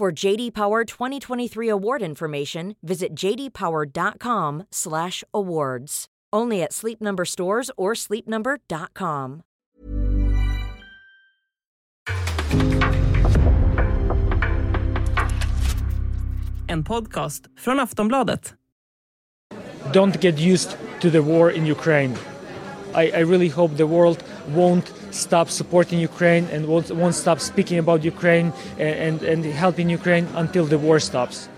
For JD Power 2023 award information, visit jdpower.com/awards. Only at Sleep Number stores or sleepnumber.com. En podcast från Aftonbladet. Don't get used to the war in Ukraine. I, I really hope the world won't stop supporting Ukraine and won't, won't stop speaking about Ukraine and, and, and helping Ukraine until the war stops.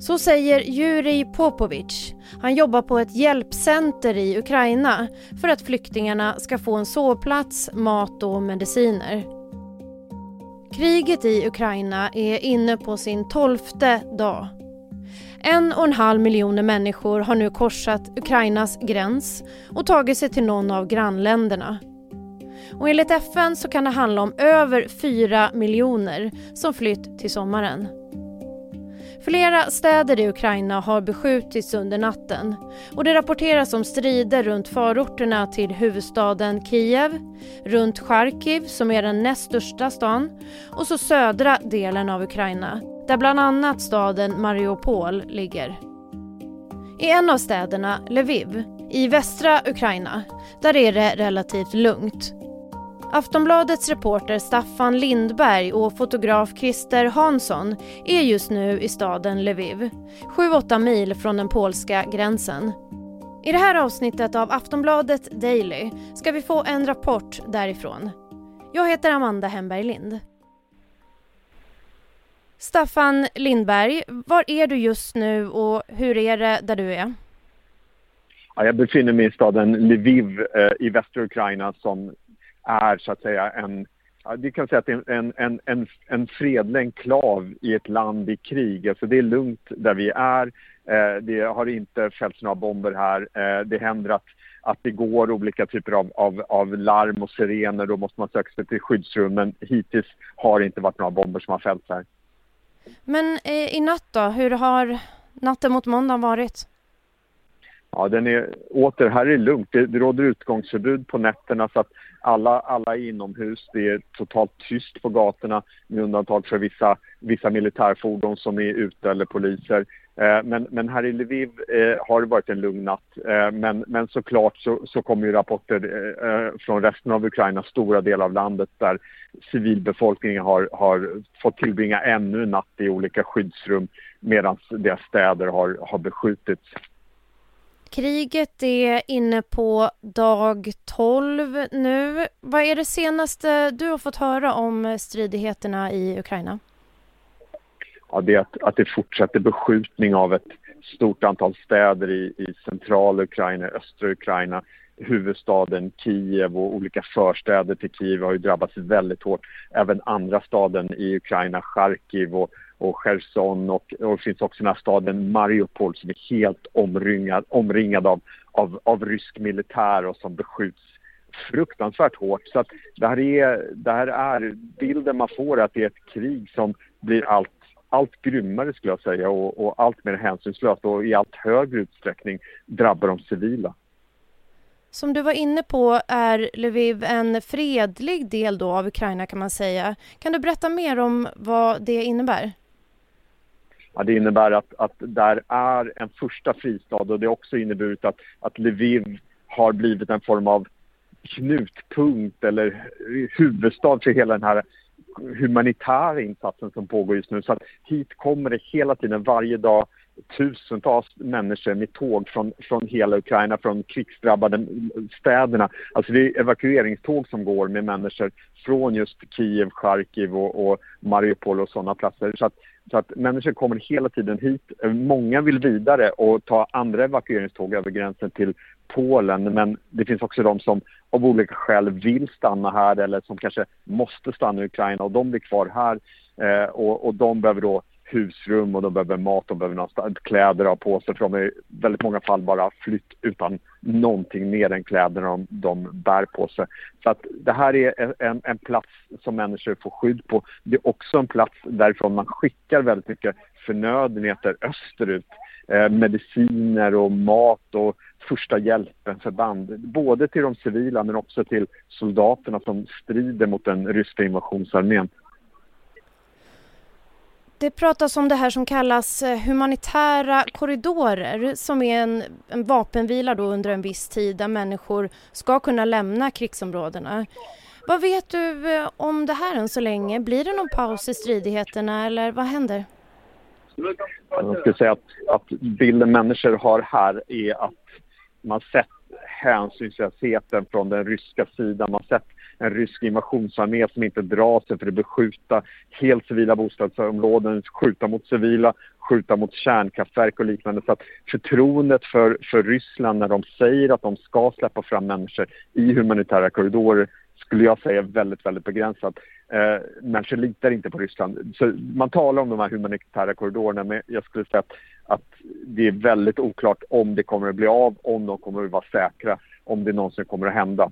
Så säger Jurij Popovic. Han jobbar på ett hjälpcenter i Ukraina för att flyktingarna ska få en sovplats, mat och mediciner. Kriget i Ukraina är inne på sin tolfte dag. En och en halv miljoner människor har nu korsat Ukrainas gräns och tagit sig till någon av grannländerna. Och enligt FN så kan det handla om över 4 miljoner som flytt till sommaren. Flera städer i Ukraina har beskjutits under natten och det rapporteras om strider runt förorterna till huvudstaden Kiev, runt Charkiv som är den näst största stan och så södra delen av Ukraina där bland annat staden Mariupol ligger. I en av städerna, Lviv, i västra Ukraina, där är det relativt lugnt. Aftonbladets reporter Staffan Lindberg och fotograf Christer Hansson är just nu i staden Lviv, 7-8 mil från den polska gränsen. I det här avsnittet av Aftonbladet Daily ska vi få en rapport därifrån. Jag heter Amanda Hemberg Lind. Staffan Lindberg, var är du just nu och hur är det där du är? Ja, jag befinner mig i staden Lviv eh, i västra Ukraina som är så att säga en, ja, det kan säga att det är en, en, en, en fredlig enklav i ett land i krig. Alltså det är lugnt där vi är. Eh, det har inte fällts några bomber här. Eh, det händer att, att det går olika typer av, av, av larm och sirener. Då måste man söka sig till skyddsrum. Men hittills har det inte varit några bomber som har fällts här. Men eh, i natt då, hur har natten mot måndag varit? Ja, den är åter, här är det lugnt. Det, det råder utgångsförbud på nätterna så att alla, alla är inomhus. Det är totalt tyst på gatorna med undantag för vissa, vissa militärfordon som är ute eller poliser. Eh, men, men här i Lviv eh, har det varit en lugn natt. Eh, men, men såklart så, så kommer ju rapporter från resten av Ukraina, stora delar av landet där civilbefolkningen har, har fått tillbringa ännu en natt i olika skyddsrum medan deras städer har, har beskjutits. Kriget är inne på dag 12 nu. Vad är det senaste du har fått höra om stridigheterna i Ukraina? Ja, det är att, att det fortsätter beskjutning av ett stort antal städer i, i centrala Ukraina, östra Ukraina. Huvudstaden Kiev och olika förstäder till Kiev har ju drabbats väldigt hårt. Även andra staden i Ukraina, Charkiv och och Cherson och, och det finns också den här staden Mariupol som är helt omringad, omringad av, av, av rysk militär och som beskjuts fruktansvärt hårt. Så att det här är, det här är bilden man får att det är ett krig som blir allt allt grymmare skulle jag säga och, och allt mer hänsynslöst och i allt högre utsträckning drabbar de civila. Som du var inne på är Lviv en fredlig del då av Ukraina kan man säga. Kan du berätta mer om vad det innebär? Ja, det innebär att, att där är en första fristad och det har också inneburit att, att Lviv har blivit en form av knutpunkt eller huvudstad för hela den här humanitära insatsen som pågår just nu. Så att hit kommer det hela tiden, varje dag, tusentals människor med tåg från, från hela Ukraina, från krigsdrabbade städerna. Alltså det är evakueringståg som går med människor från just Kiev, Charkiv och, och Mariupol och sådana platser. Så att, så att människor kommer hela tiden hit. Många vill vidare och ta andra evakueringståg över gränsen till Polen men det finns också de som av olika skäl vill stanna här eller som kanske måste stanna i Ukraina och de blir kvar här eh, och, och de behöver då husrum och de behöver mat, de behöver någonstans, kläder att ha på sig för de är i väldigt många fall bara flytt utan någonting mer än kläderna de, de bär på sig. Så att det här är en, en plats som människor får skydd på. Det är också en plats därifrån man skickar väldigt mycket förnödenheter österut. Eh, mediciner och mat och första hjälpen-förband. Både till de civila men också till soldaterna som strider mot den ryska invasionsarmén. Det pratas om det här som kallas eh, humanitära korridorer som är en, en vapenvila då under en viss tid där människor ska kunna lämna krigsområdena. Vad vet du eh, om det här än så länge? Blir det någon paus i stridigheterna eller vad händer? Jag skulle säga att, att bilden människor har här är att man sett hänsynslösheten från den ryska sidan. Man sett en rysk invasionsarmé som inte drar sig för att beskjuta helt civila bostadsområden, skjuta mot civila, skjuta mot kärnkraftverk och liknande. Så att förtroendet för, för Ryssland när de säger att de ska släppa fram människor i humanitära korridorer skulle jag säga är väldigt, väldigt begränsat. Eh, människor litar inte på Ryssland. Så man talar om de här humanitära korridorerna men jag skulle säga att, att det är väldigt oklart om det kommer att bli av, om de kommer att vara säkra, om det någonsin kommer att hända.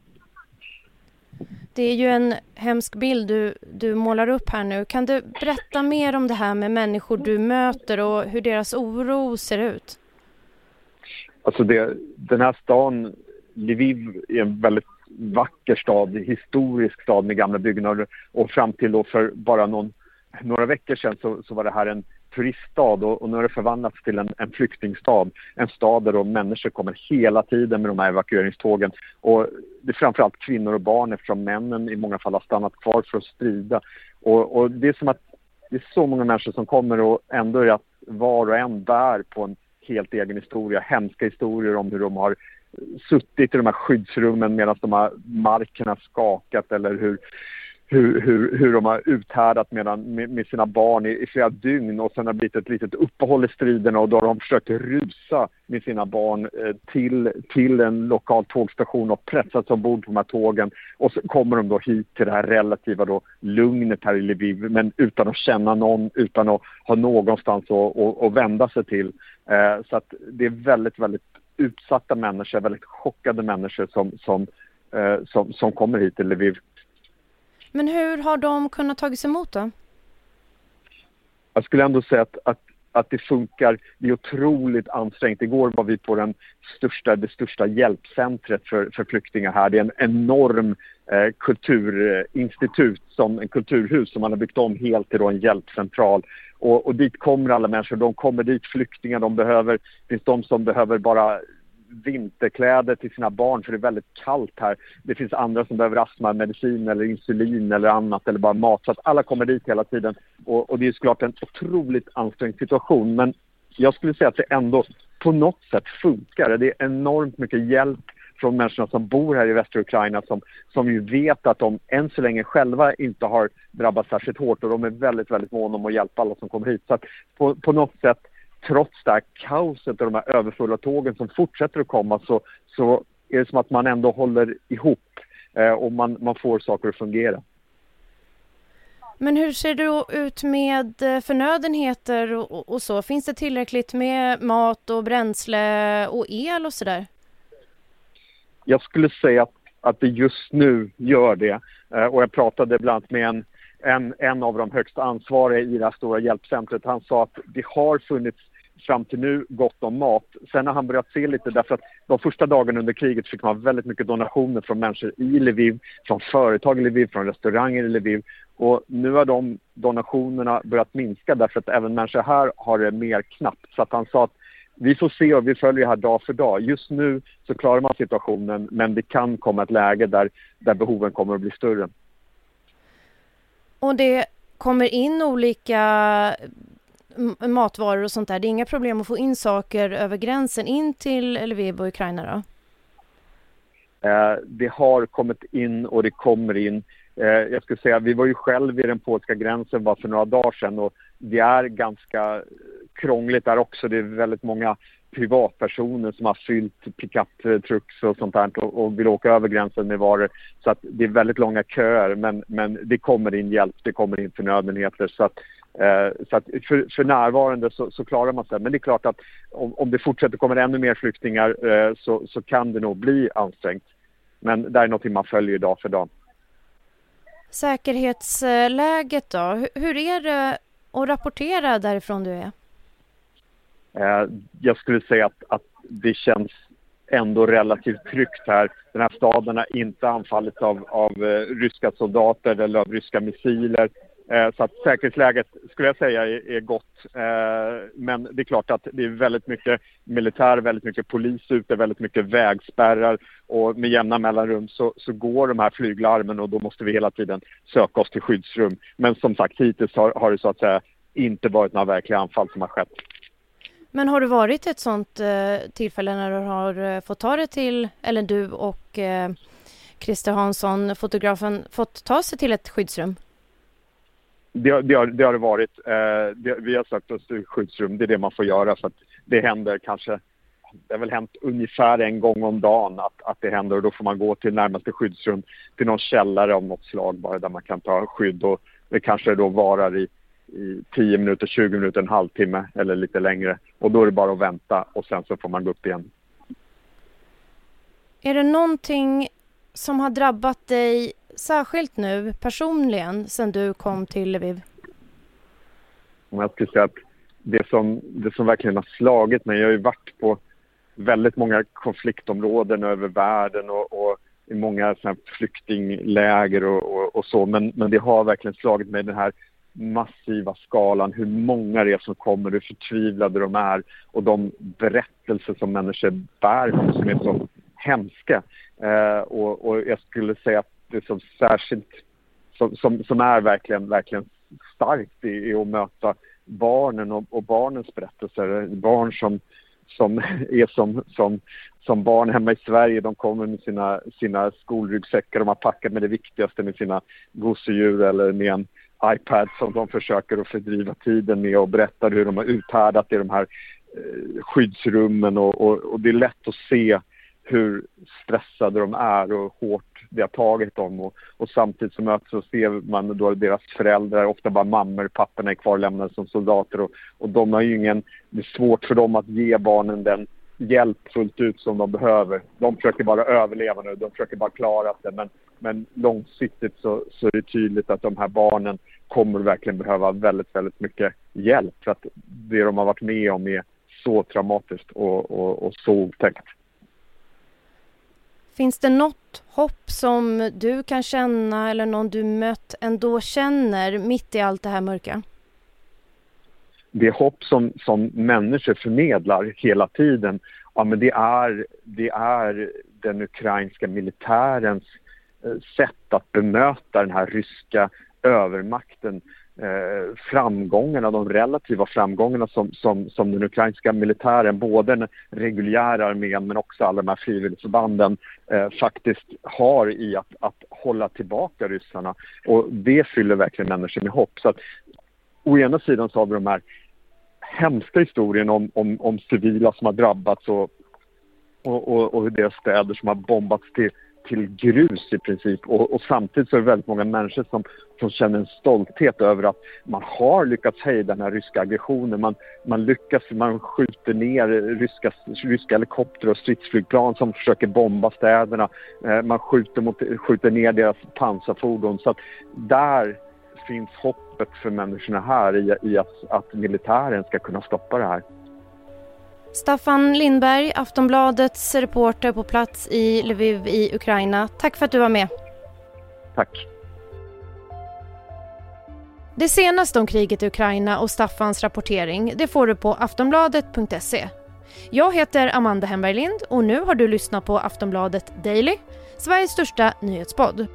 Det är ju en hemsk bild du, du målar upp här nu. Kan du berätta mer om det här med människor du möter och hur deras oro ser ut? Alltså det, den här stan, Lviv, är en väldigt vacker stad, historisk stad med gamla byggnader och fram till då för bara någon, några veckor sedan så, så var det här en turiststad och, och nu har det förvandlats till en, en flyktingstad. En stad där människor kommer hela tiden med de här evakueringstågen. Och det är framförallt kvinnor och barn eftersom männen i många fall har stannat kvar för att strida. Och, och det är som att det är så många människor som kommer och ändå är det att var och en bär på en helt egen historia, hemska historier om hur de har suttit i de här skyddsrummen medan de här markerna skakat eller hur, hur, hur, hur de har uthärdat medan, med, med sina barn i, i, flera dygn och sen har det blivit ett litet uppehåll i striderna och då har de försökt rusa med sina barn eh, till, till en lokal tågstation och pressats ombord på de här tågen och så kommer de då hit till det här relativa då lugnet här i Lviv men utan att känna någon, utan att ha någonstans att, att, att vända sig till. Eh, så att det är väldigt, väldigt utsatta människor, väldigt chockade människor som, som, eh, som, som kommer hit till Lviv. Men hur har de kunnat tagits emot då? Jag skulle ändå säga att, att, att det funkar. Det är otroligt ansträngt. Igår var vi på den största, det största hjälpcentret för, för flyktingar här. Det är en enorm eh, kulturinstitut, som, en kulturhus som man har byggt om helt till en hjälpcentral. Och, och, dit kommer alla människor. De kommer dit, flyktingar, de behöver, det finns de som behöver bara vinterkläder till sina barn för det är väldigt kallt här. Det finns andra som behöver astmamedicin eller insulin eller annat eller bara mat. Så att alla kommer dit hela tiden. Och, och det är såklart en otroligt ansträngd situation. Men jag skulle säga att det ändå på något sätt funkar. Det är enormt mycket hjälp från människorna som bor här i västra Ukraina som, som ju vet att de än så länge själva inte har drabbats särskilt hårt och de är väldigt, väldigt måna om att hjälpa alla som kommer hit. Så att på, på något sätt trots det här kaoset och de här överfulla tågen som fortsätter att komma så, så är det som att man ändå håller ihop eh, och man, man får saker att fungera. Men hur ser det ut med eh, förnödenheter och, och, så? Finns det tillräckligt med mat och bränsle och el och sådär? Jag skulle säga att, att det just nu gör det. Eh, och jag pratade bland annat med en, en, en av de högsta ansvariga i det här stora hjälpcentret. Han sa att det har funnits fram till nu gott om mat. Sen har han börjat se lite därför att de första dagarna under kriget fick man väldigt mycket donationer från människor i Lviv, från företag i Lviv, från restauranger i Lviv. Och nu har de donationerna börjat minska därför att även människor här har det mer knappt. Så att han sa att vi får se och vi följer det här dag för dag. Just nu så klarar man situationen men det kan komma ett läge där, där behoven kommer att bli större. Och det kommer in olika matvaror och sånt där. Det är inga problem att få in saker över gränsen in till Lviv och Ukraina då? Eh, det har kommit in och det kommer in. Eh, jag skulle säga, vi var ju själv vid den polska gränsen bara för några dagar sedan och det är ganska krångligt där också. Det är väldigt många privatpersoner som har fyllt pickup-trucks och sånt där och, och, vill åka över gränsen med varor. Så att det är väldigt långa köer men, men det kommer in hjälp, det kommer in förnödenheter. Så att, eh, så att för, för närvarande så, så, klarar man sig. Men det är klart att om, om det fortsätter komma ännu mer flyktingar eh, så, så kan det nog bli ansträngt. Men det är något man följer dag för dag. Säkerhetsläget då? Hur är det att rapportera därifrån du är? Eh, jag skulle säga att, att det känns ändå relativt tryggt här. Den här staden har inte anfallits av, av eh, ryska soldater eller av ryska missiler. Eh, så att säkerhetsläget skulle jag säga är, är gott. Eh, men det är klart att det är väldigt mycket militär, väldigt mycket polis ute, väldigt mycket vägspärrar och med jämna mellanrum så, så går de här flyglarmen och då måste vi hela tiden söka oss till skyddsrum. Men som sagt hittills har, har det så att säga inte varit några verkliga anfall som har skett. Men har det varit ett sånt eh, tillfälle när du har eh, fått ta det till, eller du och eh, Christer Hansson, fotografen, fått ta sig till ett skyddsrum? Det, det, har, det har det varit. Eh, det, vi har sökt oss till skyddsrum. Det är det man får göra. För att det händer kanske, det har väl hänt ungefär en gång om dagen att, att det händer och då får man gå till närmaste skyddsrum, till någon källare av något slag bara där man kan ta skydd och det kanske då varar i i 10 minuter, 20 minuter, en halvtimme eller lite längre. Och då är det bara att vänta och sen så får man gå upp igen. Är det någonting som har drabbat dig särskilt nu personligen sen du kom till Lviv? Om jag skulle säga att det som, det som verkligen har slagit mig, jag har ju varit på väldigt många konfliktområden över världen och, och i många flyktingläger och, och, och, så, men, men det har verkligen slagit mig den här massiva skalan, hur många det är som kommer, hur förtvivlade de är och de berättelser som människor bär på som är så hemska. Eh, och, och, jag skulle säga att det som särskilt, som, som, som är verkligen, verkligen starkt är, i att möta barnen och, och, barnens berättelser. Barn som, som är som, som, som barn hemma i Sverige. De kommer med sina, sina skolryggsäckar. De har packat med det viktigaste med sina gosedjur eller med en iPad som de försöker att fördriva tiden med och berättar hur de har uthärdat i de här eh, skyddsrummen och, och, och, det är lätt att se hur stressade de är och hårt det har tagit dem och, och samtidigt så möts så ser man då deras föräldrar, ofta bara mammor, papporna är kvarlämnade som soldater och, och de har ju ingen, det är svårt för dem att ge barnen den hjälp fullt ut som de behöver. De försöker bara överleva nu, de försöker bara klara sig men men långsiktigt så, så är det tydligt att de här barnen kommer verkligen behöva väldigt, väldigt mycket hjälp för att det de har varit med om är så traumatiskt och, och, och så otäckt. Finns det något hopp som du kan känna eller någon du mött ändå känner mitt i allt det här mörka? Det hopp som, som människor förmedlar hela tiden, ja men det är, det är den ukrainska militärens eh, sätt att bemöta den här ryska övermakten eh, framgångarna, de relativa framgångarna som, som, som den ukrainska militären, både den reguljära armén men också alla de här frivilligförbanden eh, faktiskt har i att, att hålla tillbaka ryssarna. Och det fyller verkligen människor med hopp. Så att, å ena sidan så har vi de här hemska historien om, om, om civila som har drabbats och, och, och, och deras städer som har bombats till till grus i princip och, och, samtidigt så är det väldigt många människor som, som känner en stolthet över att man har lyckats hejda den här ryska aggressionen. Man, man lyckas, man skjuter ner ryska, ryska helikoptrar och stridsflygplan som försöker bomba städerna. Eh, man skjuter, mot, skjuter ner deras pansarfordon. Så att där finns hoppet för människorna här i, i att, att militären ska kunna stoppa det här. Staffan Lindberg, Aftonbladets reporter på plats i Lviv i Ukraina. Tack för att du var med. Tack. Det senaste om kriget i Ukraina och Staffans rapportering det får du på aftonbladet.se. Jag heter Amanda Hemberg Lind och nu har du lyssnat på Aftonbladet Daily, Sveriges största nyhetspodd.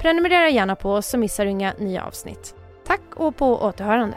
Prenumerera gärna på oss så missar du inga nya avsnitt. Tack och på återhörande.